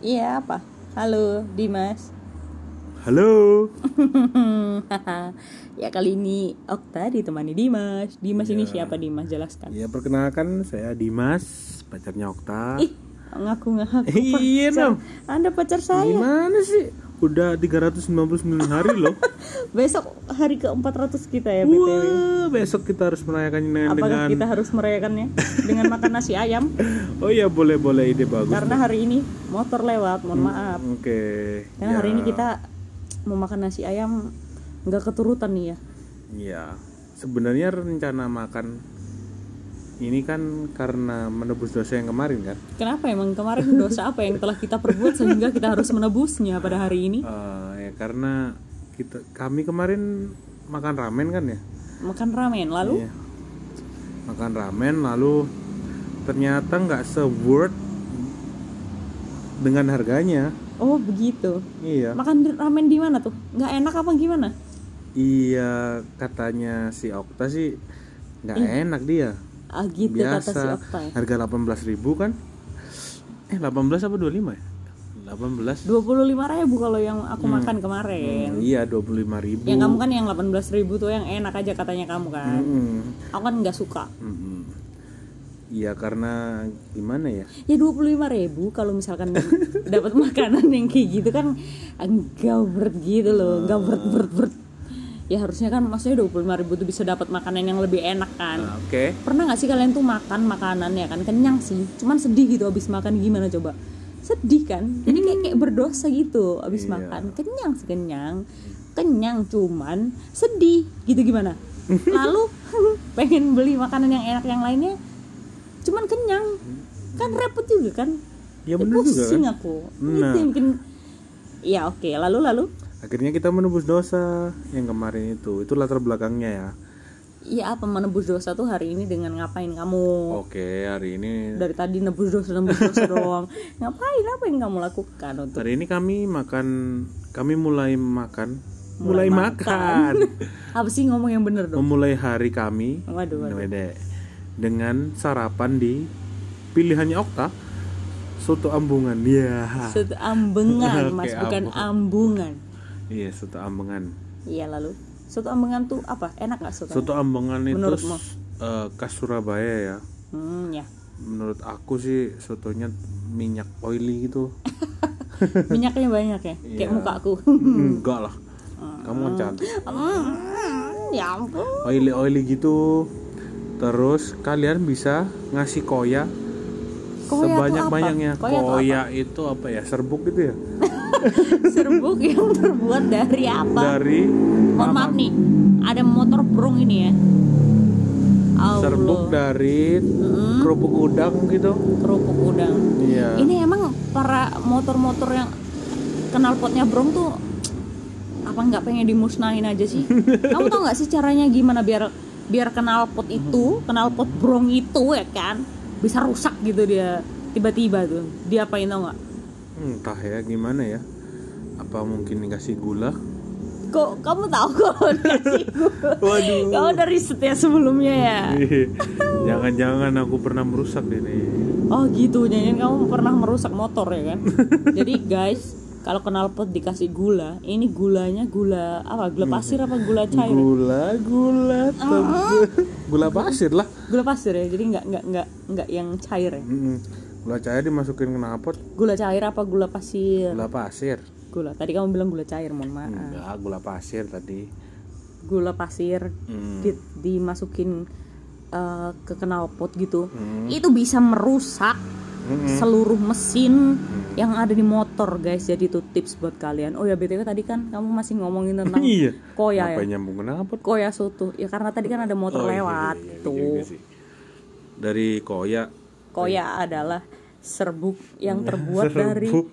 Iya apa? Halo Dimas. Halo. ya kali ini Okta ditemani Dimas. Dimas ini Ya. siapa Dimas? Jelaskan. Ya perkenalkan saya Dimas, pacarnya Okta. Ih, ngaku-ngaku Iya, pacar. dong. Anda pacar saya. Gimana sih? Udah 399 hari loh. Besok hari ke-400 kita ya BTW. Wah, besok kita harus merayakannya dengan, Apakah dengan kita harus merayakannya dengan makan nasi ayam? Oh iya, boleh boleh ide bagus. Karena hari ini motor lewat, mohon maaf. Oke. Karena ya. hari ini kita mau makan nasi ayam nggak keturutan nih ya. Iya. Sebenarnya rencana makan ini kan karena menebus dosa yang kemarin kan. Kenapa emang kemarin dosa apa yang telah kita perbuat sehingga kita harus menebusnya pada hari ini? Eh, ya karena kita kami kemarin makan ramen kan ya. Makan ramen lalu Iya. Makan ramen lalu ternyata nggak se-worth dengan harganya. Oh begitu. Iya. Makan ramen di mana tuh? Nggak enak apa gimana? Iya, katanya si Okta sih nggak enak dia. Ah gitu kata si Biasa. Okta ya. Harga 18.000 kan? Eh, 18 apa 25 ya? 18. Dua puluh lima ribu kalau yang aku makan kemarin. Hmm, iya, 25.000. Yang kamu kan yang 18.000 ribu tuh yang enak aja katanya kamu kan. Mm-mm. Aku kan nggak suka. Mm-mm. Iya, karena gimana ya? Ya dua puluh lima ribu kalau misalkan dapat makanan yang kayak gitu kan enggak berat gitu loh, enggak berat berat berat. Ya harusnya kan maksudnya dua puluh lima ribu tuh bisa dapat makanan yang lebih enak kan. Nah, Oke. Pernah nggak sih kalian tuh makan makanan ya kan kenyang sih, cuman sedih gitu abis makan gimana coba? Sedih kan? Jadi kayak kayak berdosa gitu abis Iya. makan. Kenyang sih kenyang, kenyang cuman sedih gitu gimana? Lalu pengen beli makanan yang enak yang lainnya, cuman kenyang kan repot juga kan? Ya Eh, bener juga kan? pusing aku. Itu Nah. yang bikin Ya oke, lalu lalu Akhirnya kita menebus dosa yang kemarin itu. Itu latar belakangnya ya. Iya apa menebus dosa tuh hari ini dengan ngapain kamu? Oke, hari ini Dari tadi nebus dosa nebus dosa doang. Ngapain apa yang kamu lakukan untuk hari ini kami makan kami mulai makan Mulai mulai, makan, apa sih ngomong yang bener dong? memulai hari kami Waduh, waduh. Dengan sarapan di pilihannya Okta soto ambungan ya Soto ambengan, Mas, bukan ambung. ambungan. Iya soto ambengan Iya lalu. Soto ambengan tuh apa? Enak nggak soto? soto ambengan itu Menurutmu? eh, khas Surabaya ya Hmm, ya. menurut aku sih sotonya minyak oily gitu Minyaknya banyak ya, kayak Iya. mukaku. enggak lah kamu kan cantik Hmm, ya ampun. oily oily gitu terus kalian bisa ngasih koya, Koya tuh sebanyak banyaknya apa? Koya koya itu apa ya serbuk gitu ya Serbuk yang terbuat dari apa? dari Mohon maaf nih, ada motor brong ini ya. Allah. serbuk dari kerupuk udang gitu kerupuk udang. iya Ini emang para motor-motor yang kenal potnya brong tuh apa nggak pengen dimusnahin aja sih? Kamu tau nggak sih caranya gimana biar biar kenal pot itu, kenal pot brong itu ya kan bisa rusak gitu dia tiba-tiba tuh. Dia apain tau nggak? entah ya gimana ya apa mungkin dikasih gula Kok kamu tahu kok dikasih gua? waduh Kamu udah riset ya sebelumnya ya? jangan-jangan aku pernah merusak nih Oh gitu, jangan kamu pernah merusak motor ya kan? Jadi guys, kalau kenal pot dikasih gula, ini gulanya gula apa? Gula pasir apa gula cair? gula gula tebel gula pasir lah Gula pasir ya, jadi nggak nggak nggak nggak yang cair ya. Mm-mm. gula cair dimasukin ke knalpot Gula cair apa gula pasir? gula pasir Gula. Tadi kamu bilang gula cair, mohon maaf. enggak gula pasir tadi Gula pasir Hmm. di- dimasukin eh, ke knalpot gitu. Hmm. Itu bisa merusak Mm-mm. seluruh mesin yang ada di motor guys. Jadi itu tips buat kalian. Oh ya btw tadi kan kamu masih ngomongin tentang iya. Koya apa ya? nyambung knalpot koya soto ya karena tadi kan ada motor Oh, iya, lewat iya, iya, tuh. juga sih. dari koya. Koya adalah serbuk yang terbuat dari Serbuk.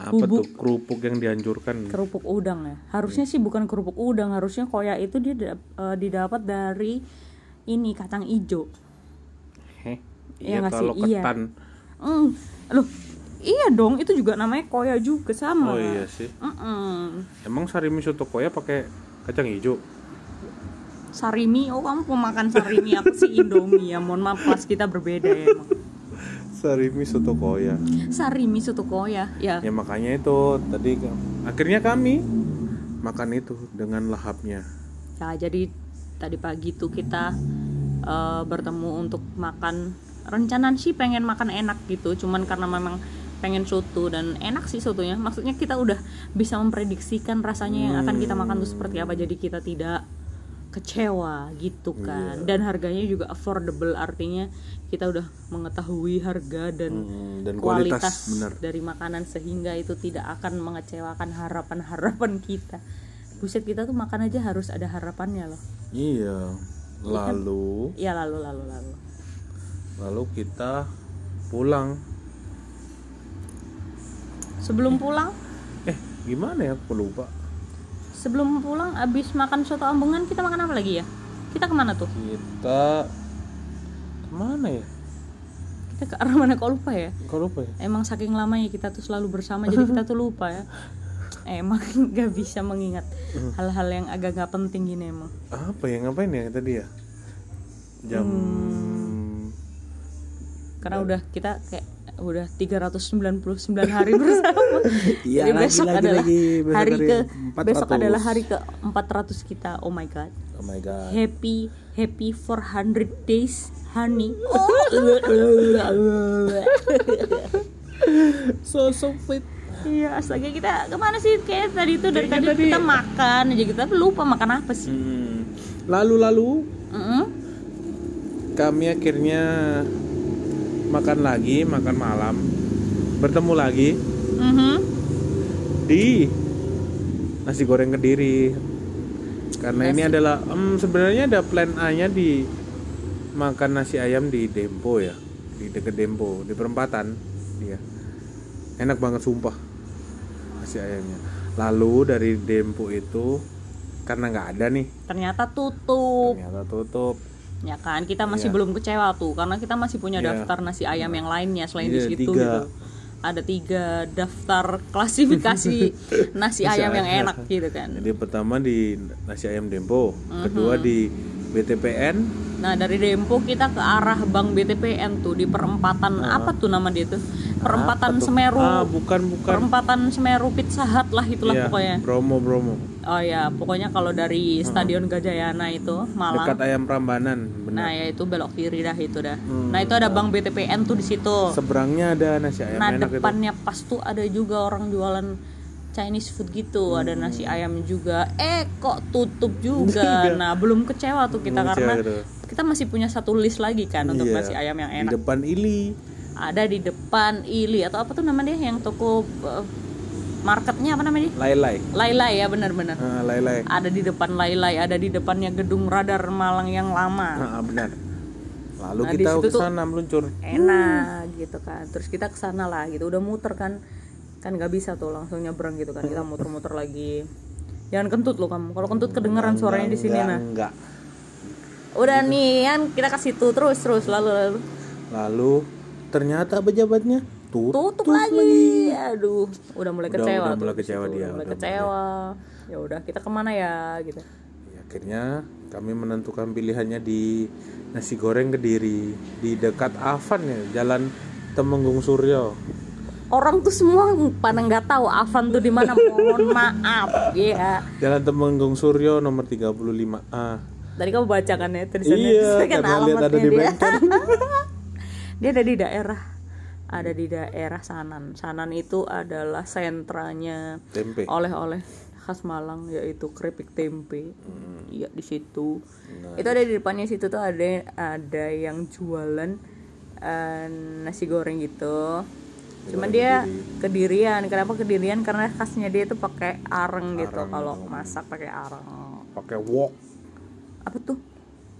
apa tuh? kerupuk yang dihancurkan. Kerupuk udang ya. Harusnya sih bukan kerupuk udang. Harusnya koya itu dia eh, didapat dari ini kacang ijo Heh, Iya iya nggak sih? kalau Iya. ketan. Mm. loh iya dong itu juga namanya koya juga sama. Oh iya sih. Mm-mm. emang sarimi soto koya pakai kacang hijau? Sarimi oh kamu pemakan sarimi aku sih? Indomie ya mohon maaf kelas kita berbeda ya emang. Sarimi soto koya. Sarimi soto koya ya. Ya makanya itu tadi akhirnya kami makan itu dengan lahapnya. Ya jadi tadi pagi tuh kita eh, bertemu untuk makan rencanaan sih pengen makan enak gitu cuman karena memang pengen soto dan enak sih sotonya. Maksudnya kita udah bisa memprediksikan rasanya yang akan kita makan tuh seperti apa jadi kita tidak kecewa gitu kan. Dan harganya juga affordable artinya kita udah mengetahui harga dan Hmm, dan kualitas, kualitas benar. dari makanan sehingga itu tidak akan mengecewakan harapan-harapan kita. Buset kita tuh makan aja harus ada harapannya loh. Iya. Lalu? Ya lalu lalu lalu lalu kita pulang. Sebelum pulang? Eh gimana ya? Aku lupa. Sebelum pulang abis makan soto ambungan kita makan apa lagi ya? Kita ke mana tuh? Kita ke mana ya? Kita ke arah mana? Kok lupa ya? Kau lupa ya? Emang saking lamanya kita tuh selalu bersama jadi kita tuh lupa ya. Emang nggak bisa mengingat hal-hal yang agak nggak penting gini emang. Apa ya? Ngapain ya tadi ya? Jam karena udah kita kayak udah 399 hari bersama Iya, Jadi lagi, besok lagi, adalah lagi. Besok hari ke 400. besok adalah hari ke 400 kita oh my god oh my god happy happy 400 days honey so so fit Iya, astaga kita ke mana sih kayak tadi itu dari tadi, kita makan aja kita lupa makan apa sih? Hmm. lalu lalu Mm-mm. kami akhirnya makan lagi makan malam bertemu lagi Mhm. di nasi goreng kediri. Karena ini adalah em, sebenarnya ada plan A nya di makan nasi ayam di Dempo ya di deket Dempo di perempatan dia. Enak banget sumpah nasi ayamnya. Lalu dari Dempo itu karena nggak ada nih. Ternyata tutup. ternyata tutup Ya kan, kita masih Iya. belum kecewa tuh karena kita masih punya Iya. daftar nasi ayam yang lainnya selain di Iya, situ tiga. gitu. Ada tiga daftar klasifikasi nasi ayam yang enak gitu kan. jadi pertama di nasi ayam Dempo kedua di BTPN Nah dari Dempo kita ke arah Bank BTPN tuh di perempatan apa tuh nama dia tuh? Perempatan Apa? Semeru. ah bukan bukan Perempatan Semeru Pizza Hut lah itulah Iya, pokoknya. Bromo Bromo Oh ya, pokoknya kalau dari Stadion Gajayana itu Malang. dekat ayam Prambanan benar Nah, ya itu belok kiri dah itu dah. Nah, itu ada Bank BTPN tuh di situ. seberangnya ada nasi ayam Nah, enak itu depannya pas tuh ada juga orang jualan Chinese food gitu, ada Hmm. nasi ayam juga. Eh, kok tutup juga. nah, belum kecewa tuh kita Belum karena kecewa gitu. kita masih punya satu list lagi kan untuk Iya. nasi ayam yang di enak. depan Ili Ada di depan Ili atau apa tuh namanya yang toko eh, marketnya apa namanya? Lailai. Lailai ya benar-benar. ah, Lailai. Ada di depan Lailai, ada di depannya gedung radar Malang yang lama. ah, benar. Lalu Nah, kita ke tuh- sana meluncur. enak gitu kan. Terus kita ke sana lah gitu. Udah muter kan. Kan nggak bisa tuh langsung nyebrang gitu kan. Kita muter-muter lagi. Jangan kentut lo kamu. Kalau kentut kedengeran suaranya di sini enggak, nah enggak. Udah nih kan kita ke situ terus terus. Lalu lalu? Lalu ternyata pejabatnya tutup, tutup lagi. aduh udah mulai Udah- kecewa udah mulai kecewa dia, udah mulai. udah kecewa. Ya udah kita ke mana ya gitu. Ya, akhirnya kami menentukan pilihannya di nasi goreng kediri di dekat Avan ya jalan Temenggung Suryo. Orang tuh semua pada nggak tahu Avan tuh di mana. Mohon maaf ya jalan Temenggung Suryo nomor 35A tadi kamu bacakan ya tulisannya. Iya, Kan karena lihat ada di dia. dia ada di daerah ada di daerah Sanan. Sanan itu adalah sentranya tempe. oleh-oleh khas Malang yaitu keripik tempe. Hmm. iya di situ. Itu ada di depannya situ tuh ada ada yang jualan eh, nasi goreng gitu. Cuman dia kedirian. Kenapa kedirian? Karena khasnya dia tuh pakai areng gitu. Kalau masak pakai areng. Pakai wok. Apa tuh?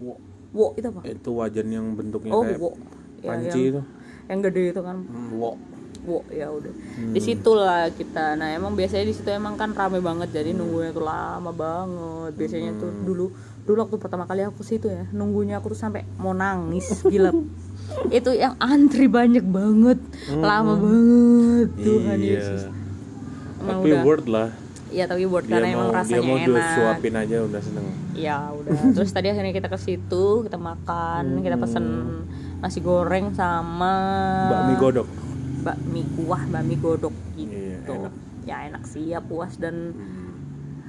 Wok. Wo itu apa? Itu wajan yang bentuknya oh kayak wo ya, panci yang, itu. yang gede itu kan. Hmm, wok wo ya udah. Di situ lah kita. Nah emang biasanya di situ emang kan rame banget. Jadi nunggunya tuh lama banget. Biasanya tuh dulu dulu waktu pertama kali aku situ ya nunggunya aku tuh sampai mau nangis gila itu yang antri banyak banget. Lama banget Tuhan iya. Yesus emang tapi udah. word lah. Iya tapi buat dia karena emang mau dia rasanya mau enak. suapin aja udah seneng. Ya udah. Terus tadi akhirnya kita ke situ, kita makan, kita pesen nasi goreng sama bakmi godok bakmi kuah, bakmi godok gitu. Iya, enak. Ya enak sih, ya puas dan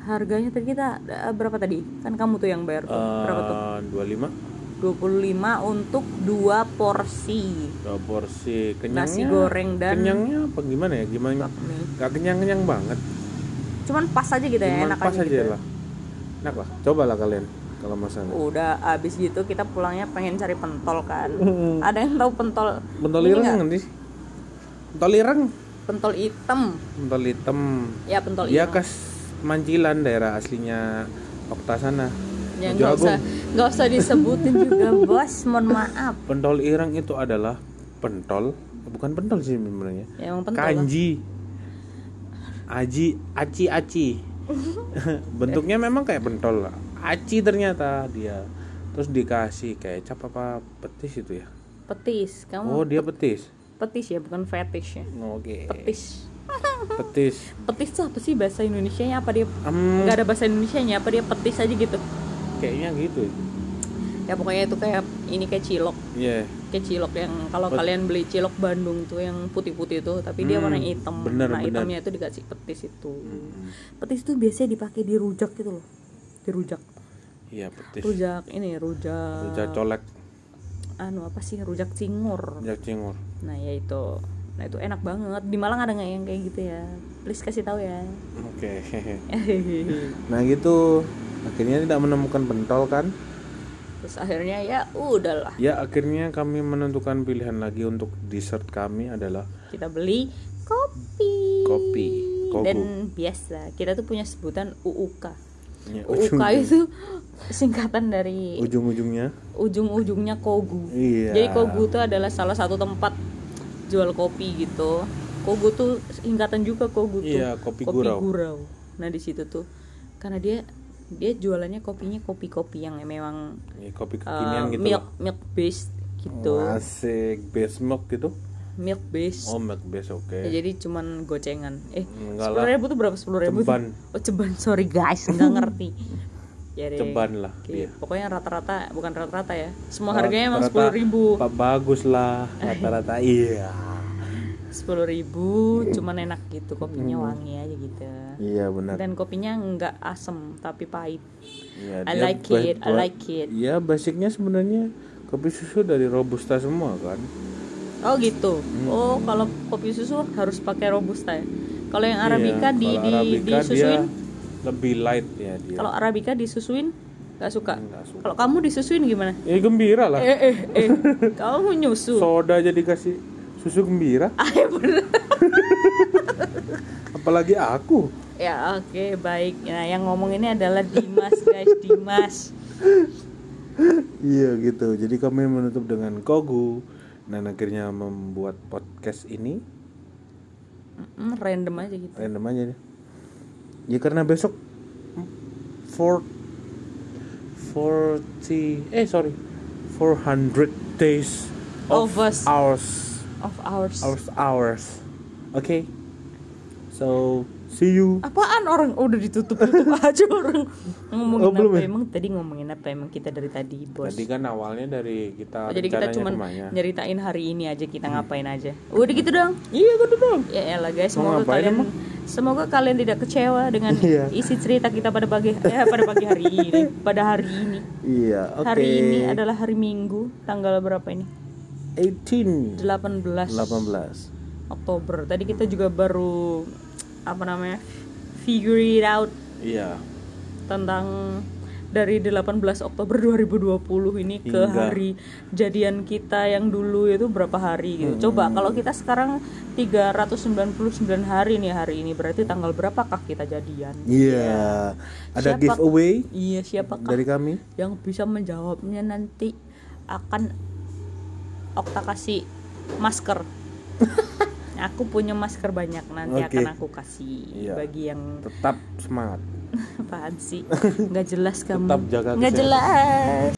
harganya tadi kita eh, berapa tadi? Kan kamu tuh yang bayar tuh. berapa tuh? Eh, 25 25 untuk dua porsi dua porsi kenyangnya nasi goreng dan kenyangnya apa gimana ya gimana bakmi. gak kenyang kenyang banget Cuman pas aja gitu ya, Cuman enak pas aja, aja gitu. lah enak lah cobalah kalian kalau masalah Udah abis gitu kita pulangnya pengen cari pentol kan. Ada yang tahu pentol? pentol ireng nanti pentol ireng Pentol hitam. pentol hitam Ya pentol dia hitam. khas Mancilan daerah aslinya Okta sana Ya nggak usah nggak usah disebutin juga bos. Mohon maaf. pentol ireng itu adalah pentol bukan pentol sih sebenarnya Ya, pentol lah. kanji aji aci aci bentuknya memang kayak pentol aci ternyata dia terus dikasih kecap apa petis itu ya Petis. Kamu oh dia petis petis ya bukan fetish ya. oke Petis. petis Petis tuh apa sih bahasa Indonesianya? Apa dia Em, nggak ada bahasa Indonesianya? Apa dia petis aja gitu? kayaknya gitu Ya pokoknya itu kayak ini kayak cilok. Iya Kayak cilok yang kalau kalian beli cilok Bandung tuh yang putih-putih itu, tapi dia Hmm, warna hitam. bener, nah, bener. hitamnya itu dikasih petis itu. Petis itu biasanya dipakai di rujak gitu loh. Di rujak. Iya petis Rujak ini rujak. rujak colek Anu apa sih? Rujak cingur. rujak cingur Nah, ya itu. Nah, itu enak banget. Di Malang ada nggak yang kayak gitu ya? Please kasih tahu ya. oke nah gitu akhirnya tidak menemukan pentol kan Terus akhirnya ya udahlah. ya akhirnya kami menentukan pilihan lagi untuk dessert kami adalah Kita beli kopi. Kopi, kogu. Dan biasa, kita tuh punya sebutan UUK. Ya, UUK itu singkatan dari ujung-ujungnya ujung-ujungnya Kogu. Iya. Jadi Kogu itu adalah salah satu tempat jual kopi gitu. Kogu tuh singkatan juga Kogu tuh. Iya, kopi gurau. Nah, di situ tuh karena dia dia jualannya kopinya kopi-kopi yang memang ya, kopi uh, kekinian gitu milk milk based gitu. asik base milk gitu Milk based. oh milk base oke Ya, jadi cuman gocengan. Eh, sepuluh ribu tuh berapa sepuluh ribu? tuh? Ceban. Oh ceban, sorry guys, nggak ngerti. Jadi, Ceban lah oke, dia. Pokoknya rata-rata, bukan rata-rata ya. Semua Rata- harganya emang sepuluh ribu. Pak bagus lah rata-rata iya Sepuluh ribu, cuman enak gitu, kopinya wangi aja gitu. iya benar Dan kopinya nggak asem, tapi pahit. Iya, I like it, I like it. Iya, basicnya sebenarnya kopi susu dari robusta semua kan. Oh gitu. Hmm. Oh kalau kopi susu harus pakai robusta ya. Kalau yang arabica Iya, di di Arabica disusuin, dia lebih light ya dia. kalau arabica disusuin nggak suka. Nggak suka. Kalau kamu disusuin gimana? Ya gembira lah. Eh eh eh, kamu nyusu. Soda aja dikasih susu gembira, Ah, ya bener. apalagi aku. Ya oke baik. Nah yang ngomong ini adalah Dimas guys, Dimas. Iya gitu. Jadi kami menutup dengan Kogu dan akhirnya membuat podcast ini random aja gitu. random aja deh. Ya karena besok for 40 eh sorry 400 days Of us. hours Of ours. hours hours. Oke. So see you. Apaan orang udah ditutup tutup aja orang ngomongin Oh, belum apa ya? emang tadi ngomongin apa emang kita dari tadi bos. Tadi kan awalnya dari kita Oh, jadi kita ke mana. nyeritain hari ini aja kita ngapain aja. Udah gitu dong. Iya gitu dong. Ya elah guys, Mau semoga ngapain kalian emang? semoga kalian tidak kecewa dengan Iya. isi cerita kita pada pagi ya pada pagi hari ini, pada hari ini. Iya, oke. Hari ini adalah hari Minggu, tanggal berapa ini? 18 18 18. Oktober. Tadi kita juga baru apa namanya? figure it out Iya. tentang dari 18 Oktober 2020 ini ke Hingga. hari jadian kita yang dulu itu berapa hari gitu. Coba kalau kita sekarang 399 hari nih hari ini berarti tanggal berapakah kita jadian? Iya. Ada Siapa- giveaway Iya, siapakah dari kami. yang bisa menjawabnya nanti akan Okta kasih masker. aku punya masker banyak nanti Oke. akan aku kasih Iya. bagi yang Tetap semangat. apaan sih? Nggak jelas kamu. Tetap jaga Nggak kesehatan. jelas.